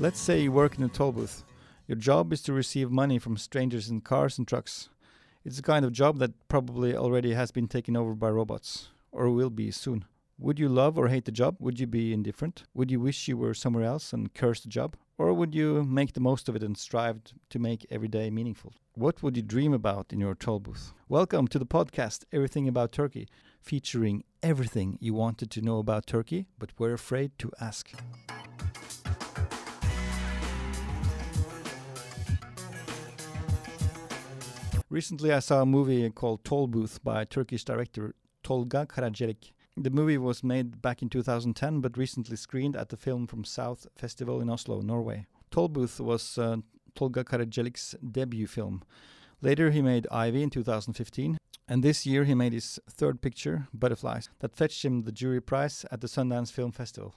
Let's say you work in a toll booth. Your job is to receive money from strangers in cars and trucks. It's a kind of job that probably already has been taken over by robots, or will be soon. Would you love or hate the job? Would you be indifferent? Would you wish you were somewhere else and curse the job? Or would you make the most of it and strive to make every day meaningful? What would you dream about in your toll booth? Welcome to the podcast Everything About Turkey, featuring everything you wanted to know about Turkey but were afraid to ask. Recently, I saw a movie called Toll Booth by Turkish director Tolga Karacelik. The movie was made back in 2010 but recently screened at the Film from South Festival in Oslo, Norway. Toll Booth was uh, Tolga Karacelik's debut film. Later, he made Ivy in 2015, and this year he made his third picture, Butterflies, that fetched him the jury prize at the Sundance Film Festival.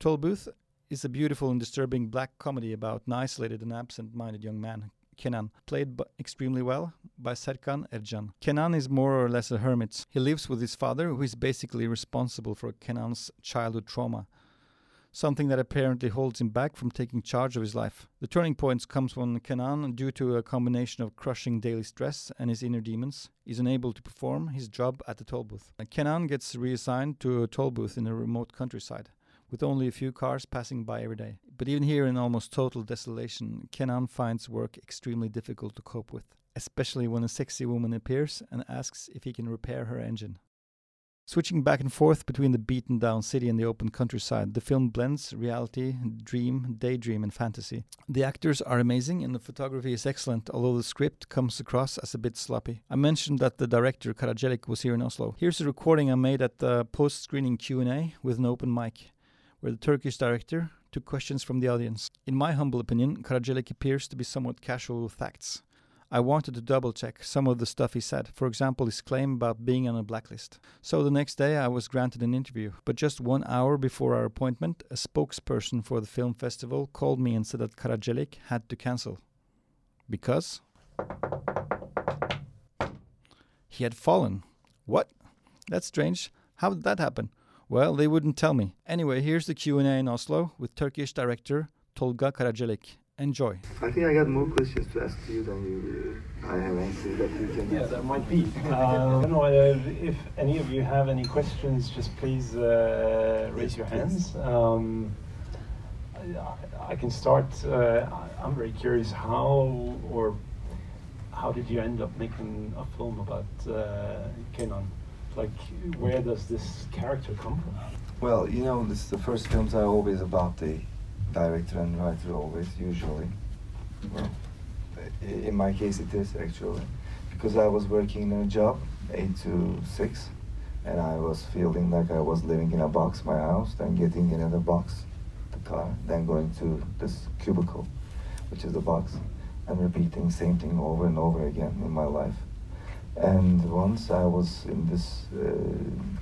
Toll Booth is a beautiful and disturbing black comedy about an isolated and absent minded young man Kenan, played extremely well by Serkan Ercan. Kenan is more or less a hermit. He lives with his father, who is basically responsible for Kenan's childhood trauma, something that apparently holds him back from taking charge of his life. The turning point comes when Kenan, due to a combination of crushing daily stress and his inner demons, is unable to perform his job at the toll booth. Kenan gets reassigned to a toll booth in a remote countryside with only a few cars passing by every day. But even here, in almost total desolation, Kenan finds work extremely difficult to cope with, especially when a sexy woman appears and asks if he can repair her engine. Switching back and forth between the beaten down city and the open countryside, the film blends reality, dream, daydream, and fantasy. The actors are amazing and the photography is excellent, although the script comes across as a bit sloppy. I mentioned that the director Karacelik was here in Oslo. Here's a recording I made at the post-screening Q&A with an open mic where the Turkish director took questions from the audience. In my humble opinion, Karacelik appears to be somewhat casual with facts. I wanted to double check some of the stuff he said, for example, his claim about being on a blacklist. So the next day I was granted an interview, but just one hour before our appointment, a spokesperson for the film festival called me and said that Karacelik had to cancel. Because? He had fallen. What? That's strange. How did that happen? Well, they wouldn't tell me. Anyway, here's the Q&A in Oslo with Turkish director Tolga Karacelik. Enjoy. I think I got more questions to ask you than you, uh, I have answered that you can Yeah, that might be. Uh, I don't know uh, if any of you have any questions, just please uh, raise your hands. Um, I, I, can start. Uh, I'm very curious how or how did you end up making a film about uh, Kenan? Like where does this character come from? Well, you know, this the first films are always about the director and writer always, usually. Well, in my case it is actually. Because I was working in a job, 8 to 6, and I was feeling like I was living in a box, my house, then getting in another box, the car, then going to this cubicle, which is the box, and repeating same thing over and over again in my life. And once I was in this uh,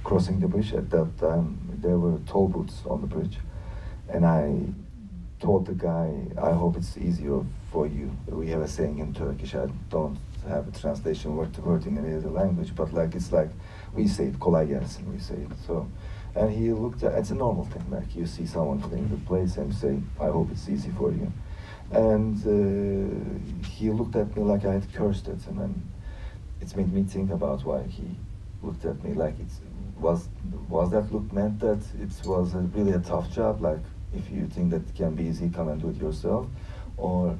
crossing the bridge at that time, there were toll booths on the bridge, and I told the guy, "I hope it's easier for you." We have a saying in Turkish. I don't have a translation word to word in any other language, but like it's like we say it, kolay gelsin, we say it. So, and he looked at it's a normal thing. Like you see someone filling the place and say, "I hope it's easy for you," and uh, he looked at me like I had cursed it, and then it's made me think about why he looked at me like it was was that look meant that it was a, really a tough job like if you think that it can be easy come and do it yourself? Or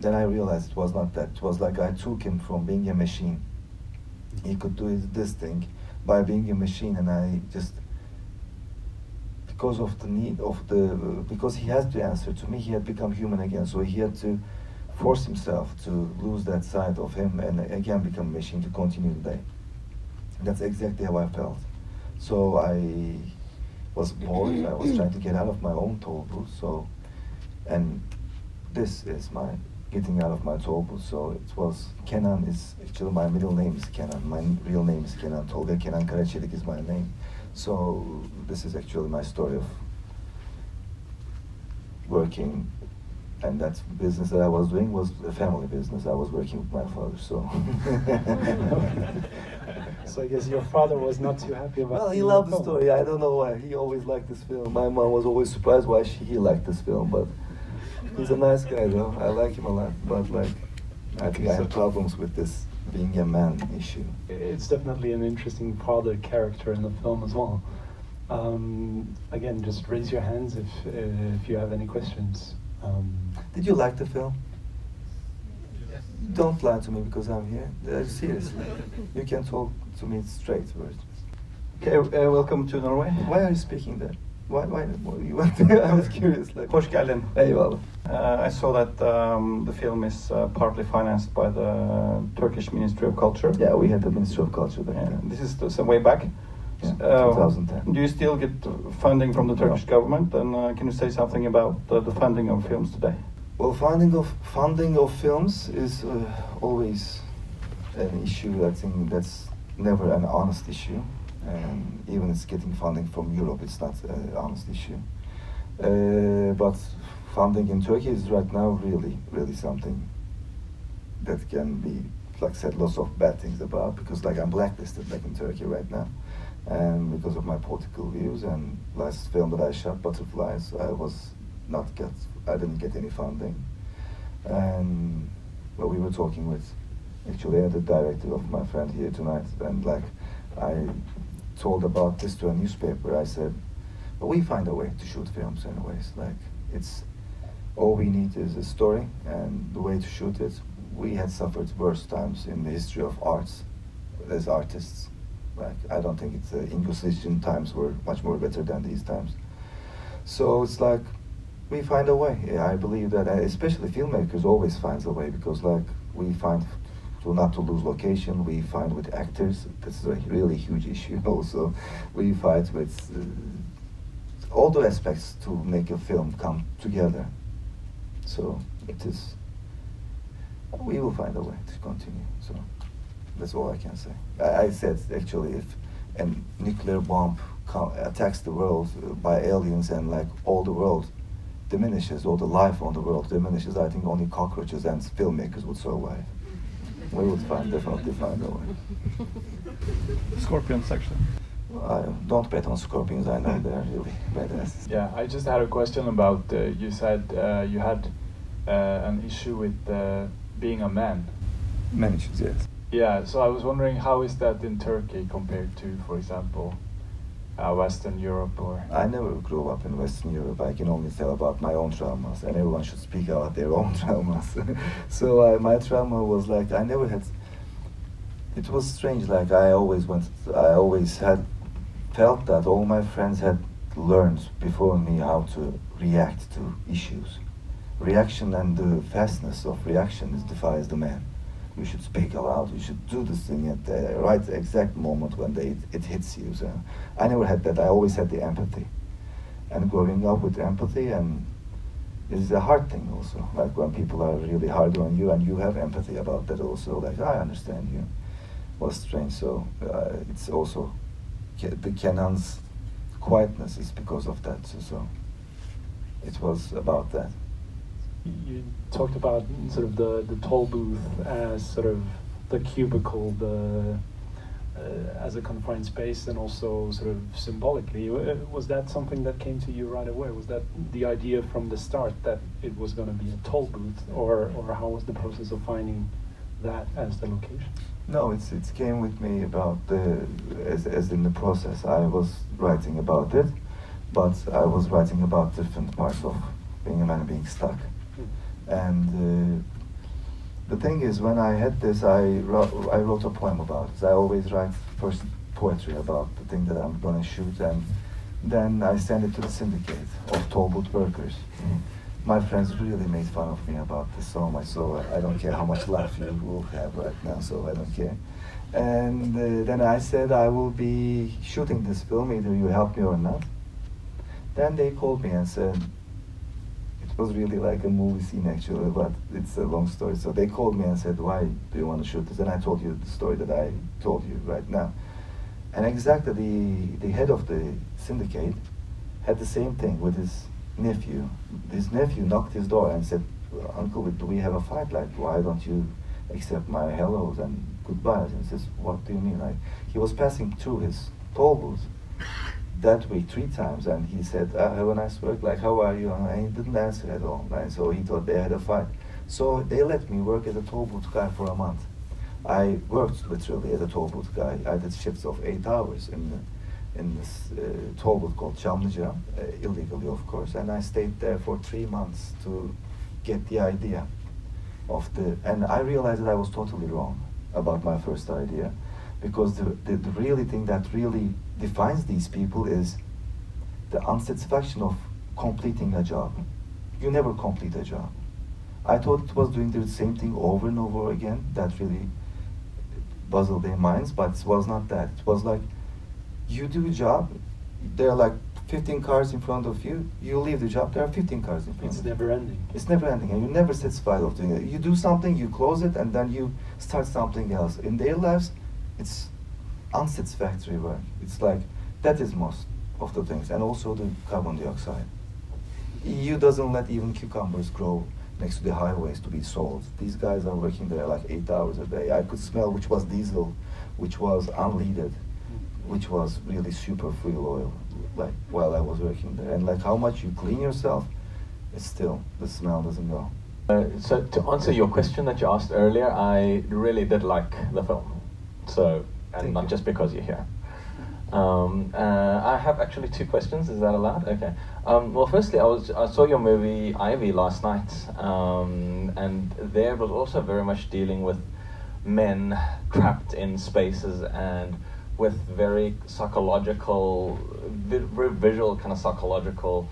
then I realized it was not that. It was like I took him from being a machine. He could do this thing by being a machine and I just because of the need of the because he has to answer to me he had become human again. So he had to force himself to lose that side of him and again become a machine to continue the day. That's exactly how I felt. So I was bored. I was trying to get out of my own toll booth. So, and this is my getting out of my toll booth. So it was Kenan is actually my middle name is Kenan. My real name is Kenan Tolga. Kenan Karacelik is my name. So this is actually my story of working and that business that I was doing was a family business. I was working with my father, so. so I guess your father was not too happy about. Well, he loved the story. I don't know why. He always liked this film. My mom was always surprised why she, he liked this film, but he's a nice guy though. I like him a lot, but like, I think I have problems with this being a man issue. It's definitely an interesting father character in the film as well. Um, again, just raise your hands if uh, if you have any questions. Um, Did you like the film? Yes. Don't lie to me because I'm here. Uh, seriously, you can talk to me straight. Okay, uh, welcome to Norway. Why are you speaking there? Why, why, you went there? I was curious. Like, Hoş geldin. Eyvallah. Uh, I saw that um, the film is uh, partly financed by the Turkish Ministry of Culture. Yeah, we had the Ministry of Culture there. Yeah, this is some way back. Yeah, uh, 2010. Do you still get funding from the Turkish no. government? And uh, can you say something about the funding of films today? Well, funding of funding of films is uh, always an issue. I think that's never an honest issue, and even it's getting funding from Europe, it's not an honest issue. Uh, but funding in Turkey is right now really, really something that can be, like said, lots of bad things about because like I'm blacklisted like in Turkey right now and because of my political views and last film that I shot, Butterflies, I was not get, I didn't get any funding. And well, we were talking with actually the director of my friend here tonight, and like I told about this to a newspaper. I said, but we find a way to shoot films anyways. Like it's all we need is a story and the way to shoot it. We had suffered worse times in the history of arts as artists like I don't think it's uh, Inquisition times were much more better than these times. So it's like we find a way. Yeah, I believe that, uh, especially filmmakers always finds a way because like we find to not to lose location. We find with actors this is a really huge issue. Also, we fight with uh, all the aspects to make a film come together. So it is. We will find a way to continue. So. That's all I can say. I, I said actually, if a nuclear bomb attacks the world by aliens and like all the world diminishes, all the life on the world diminishes, I think only cockroaches and filmmakers would survive. We would find definitely find a way. Scorpions, actually. I don't bet on scorpions. I know they're really badass. Yeah, I just had a question about. Uh, you said uh, you had uh, an issue with uh, being a man. Men issues, yes. Yeah, so I was wondering how is that in Turkey compared to, for example, uh, Western Europe or? I never grew up in Western Europe. I can only tell about my own traumas, and everyone should speak about their own traumas. so uh, my trauma was like I never had. It was strange. Like I always wanted. I always had felt that all my friends had learned before me how to react to issues. Reaction and the fastness of reaction defies the man you should speak aloud, you should do this thing at the right exact moment when they, it hits you. So I never had that. I always had the empathy. And growing up with empathy and is a hard thing also. Like when people are really hard on you and you have empathy about that also. Like I understand you. Was strange. So uh, it's also the Kenan's quietness is because of that. So, so it was about that you talked about sort of the, the toll booth as sort of the cubicle, the uh, as a confined space, and also sort of symbolically. Uh, was that something that came to you right away? Was that the idea from the start that it was going to be a toll booth, or or how was the process of finding that as the location? No, it's it came with me about the as as in the process. I was writing about it, but I was writing about different parts of being a man being stuck. And uh, the thing is, when I had this, I wrote, I wrote a poem about it. I always write first poetry about the thing that I'm going to shoot, and then I send it to the syndicate of toll booth workers. My friends really made fun of me about this so much, so I don't care how much laugh you will have right now, so I don't care. And uh, then I said, I will be shooting this film, either you help me or not. Then they called me and said, was really like a movie scene actually, but it's a long story. So they called me and said, "Why do you want to shoot this?" And I told you the story that I told you right now. And exactly the the head of the syndicate had the same thing with his nephew. His nephew knocked his door and said, Uncle, do we have a fight? Like, why don't you accept my hellos and goodbyes? And he says, what do you mean? Like, he was passing through his toll booth that way three times, and he said, uh, "Have a nice work. Like, how are you?" And he didn't answer at all. And so he thought they had a fight. So they let me work as a toll booth guy for a month. I worked literally as a toll booth guy. I did shifts of eight hours in the, in this uh, toll booth called Çamlıca, uh, illegally of course, and I stayed there for three months to get the idea of the. And I realized that I was totally wrong about my first idea, because the the, the really thing that really defines these people is the unsatisfaction of completing a job. You never complete a job. I thought it was doing the same thing over and over again. That really puzzled their minds, but it was not that. It was like you do a job, there are like 15 cars in front of you. You leave the job, there are 15 cars in front It's of you. never ending. It's never ending, and you're never satisfied of doing it. You do something, you close it, and then you start something else. In their lives, it's unsatisfactory work. It's like that is most of the things, and also the carbon dioxide. EU doesn't let even cucumbers grow next to the highways to be sold. These guys are working there like eight hours a day. I could smell which was diesel, which was unleaded, which was really super fuel oil. Like while I was working there, and like how much you clean yourself, it's still the smell doesn't go. Uh, so to answer your question that you asked earlier, I really did like the film. So, and Thank not you. just because you're here. Um, uh, I have actually two questions. Is that allowed? Okay. Um, well, firstly, I was I saw your movie Ivy last night, um, and there was also very much dealing with men trapped in spaces and with very psychological, very visual kind of psychological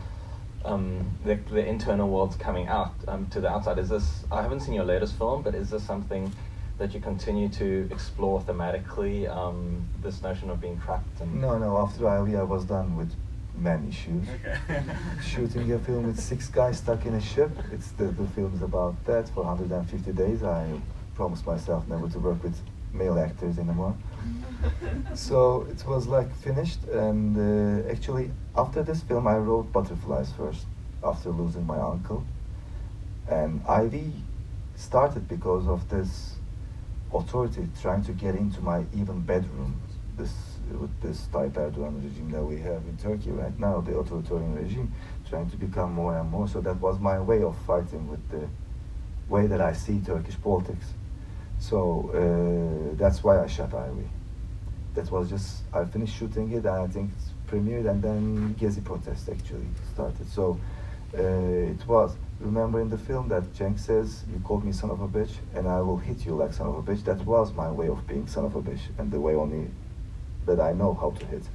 um, the, the internal world's coming out um, to the outside. Is this? I haven't seen your latest film, but is this something that you continue to explore thematically? Um, this notion of being trapped and No, no. After Ivy, I was done with man issues. Shooting a film with six guys stuck in a ship. It's the, the film is about that. For 150 days, I promised myself never to work with male actors anymore. so it was like finished, and uh, actually after this film, I wrote Butterflies first. After losing my uncle, and Ivy started because of this authority trying to get into my even bedroom. This with this Tayyip Erdogan regime that we have in Turkey right now, the authoritarian regime, trying to become more and more. So that was my way of fighting with the way that I see Turkish politics. So uh, that's why I shot Ivy. That was just I finished shooting it, and I think it's premiered, and then Gezi protest actually started. So uh, it was. Remember in the film that Cenk says, "You called me son of a bitch, and I will hit you like son of a bitch." That was my way of being son of a bitch, and the way only that I know how to hit.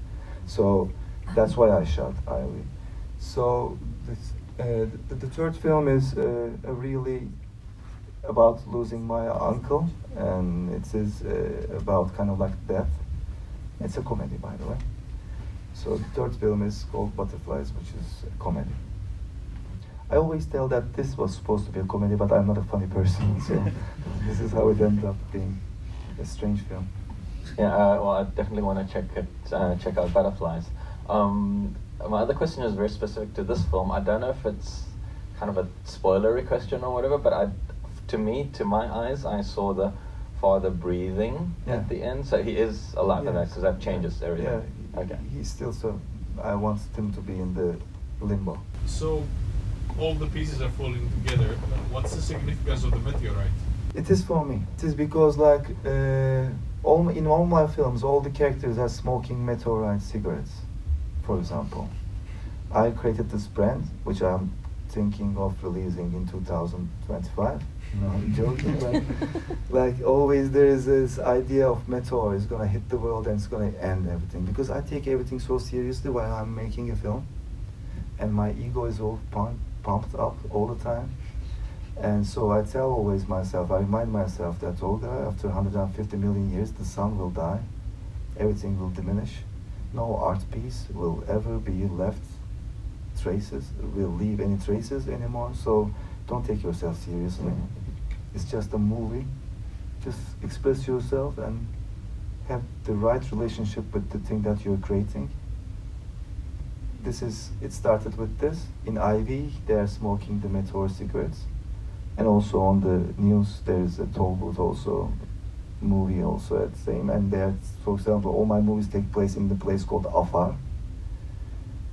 So that's why I shot Ivy. So this, uh, the, the third film is uh, really about losing my uncle, and it is uh, about kind of like death. It's a comedy, by the way. So the third film is called Butterflies, which is a comedy. I always tell that this was supposed to be a comedy, but I'm not a funny person, so this is how it ended up being a strange film. Yeah, uh, well, I definitely want to check it, uh, check out Butterflies. Um, my other question is very specific to this film. I don't know if it's kind of a spoilery question or whatever, but I, to me, to my eyes, I saw the father breathing Yeah. at the end. So he is alive, and that Yes. because that changes everything. Yeah, Okay. he's still so. I want him to be in the limbo. So all the pieces are falling together. What's the significance of the meteorite? It is for me. It is because like uh, all in all my films, all the characters are smoking meteorite cigarettes. For example, I created this brand, which I'm thinking of releasing in 2025. No, I'm joking. Like, like always, there is this idea of meteor is gonna hit the world and it's gonna end everything. Because I take everything so seriously while I'm making a film, and my ego is all pump, pumped up all the time. And so I tell always myself, I remind myself that oh, Tolga, after 150 million years, the sun will die, everything will diminish, no art piece will ever be left traces, will leave any traces anymore. So don't take yourself seriously. It's just a movie. Just express yourself and have the right relationship with the thing that you're creating. This is, it started with this. In Ivy, they are smoking the Meteor cigarettes. and also on the news there is a toll booth also movie also at the same. And there for example all my movies take place in the place called Afar.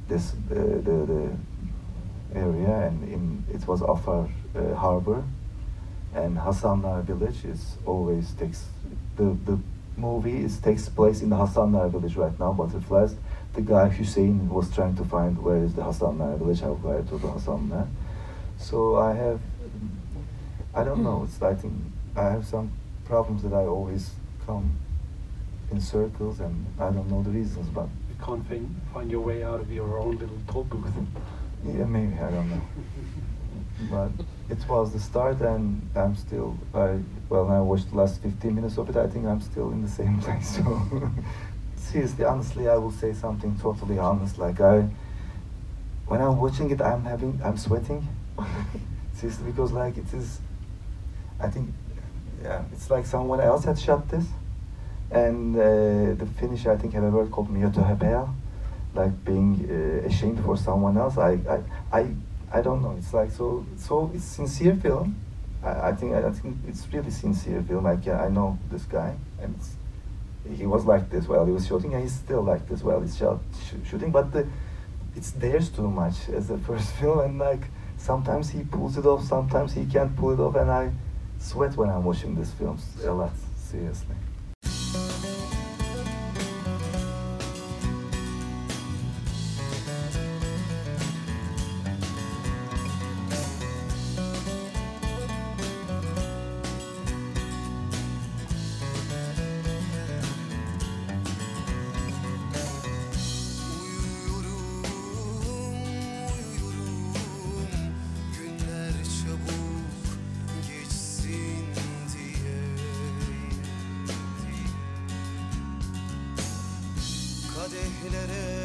This uh, the, the area. And in it was Afar uh, harbor. And Hasanlar village is always takes the the movie is takes place in the Hasanlar village right now butterflies the guy Hussein was trying to find where is the Hasanlar village how far to the Hasanlar so I have I don't know it's I think I have some problems that I always come in circles and I don't know the reasons but You can't find, find your way out of your own little toll booth. yeah maybe I don't know but it was the start and I'm still I well I watched the last 15 minutes of it I think I'm still in the same place so seriously honestly I will say something totally honest like I when I'm watching it I'm having I'm sweating. Seriously because like it is I think yeah it's like someone else had shot this and uh, the Finnish I think have a word called myötähäpeä like being uh, ashamed for someone else. I, I I I don't know. It's like so so it's sincere film. I, I think I, think it's really sincere film. Like yeah, I know this guy and it's, he was like this while he was shooting and he's still like this while he's shot, sh- shooting but the, it's theirs too much as the first film and like sometimes he pulls it off sometimes he can't pull it off and I sweat when I'm watching these films a lot seriously dertlere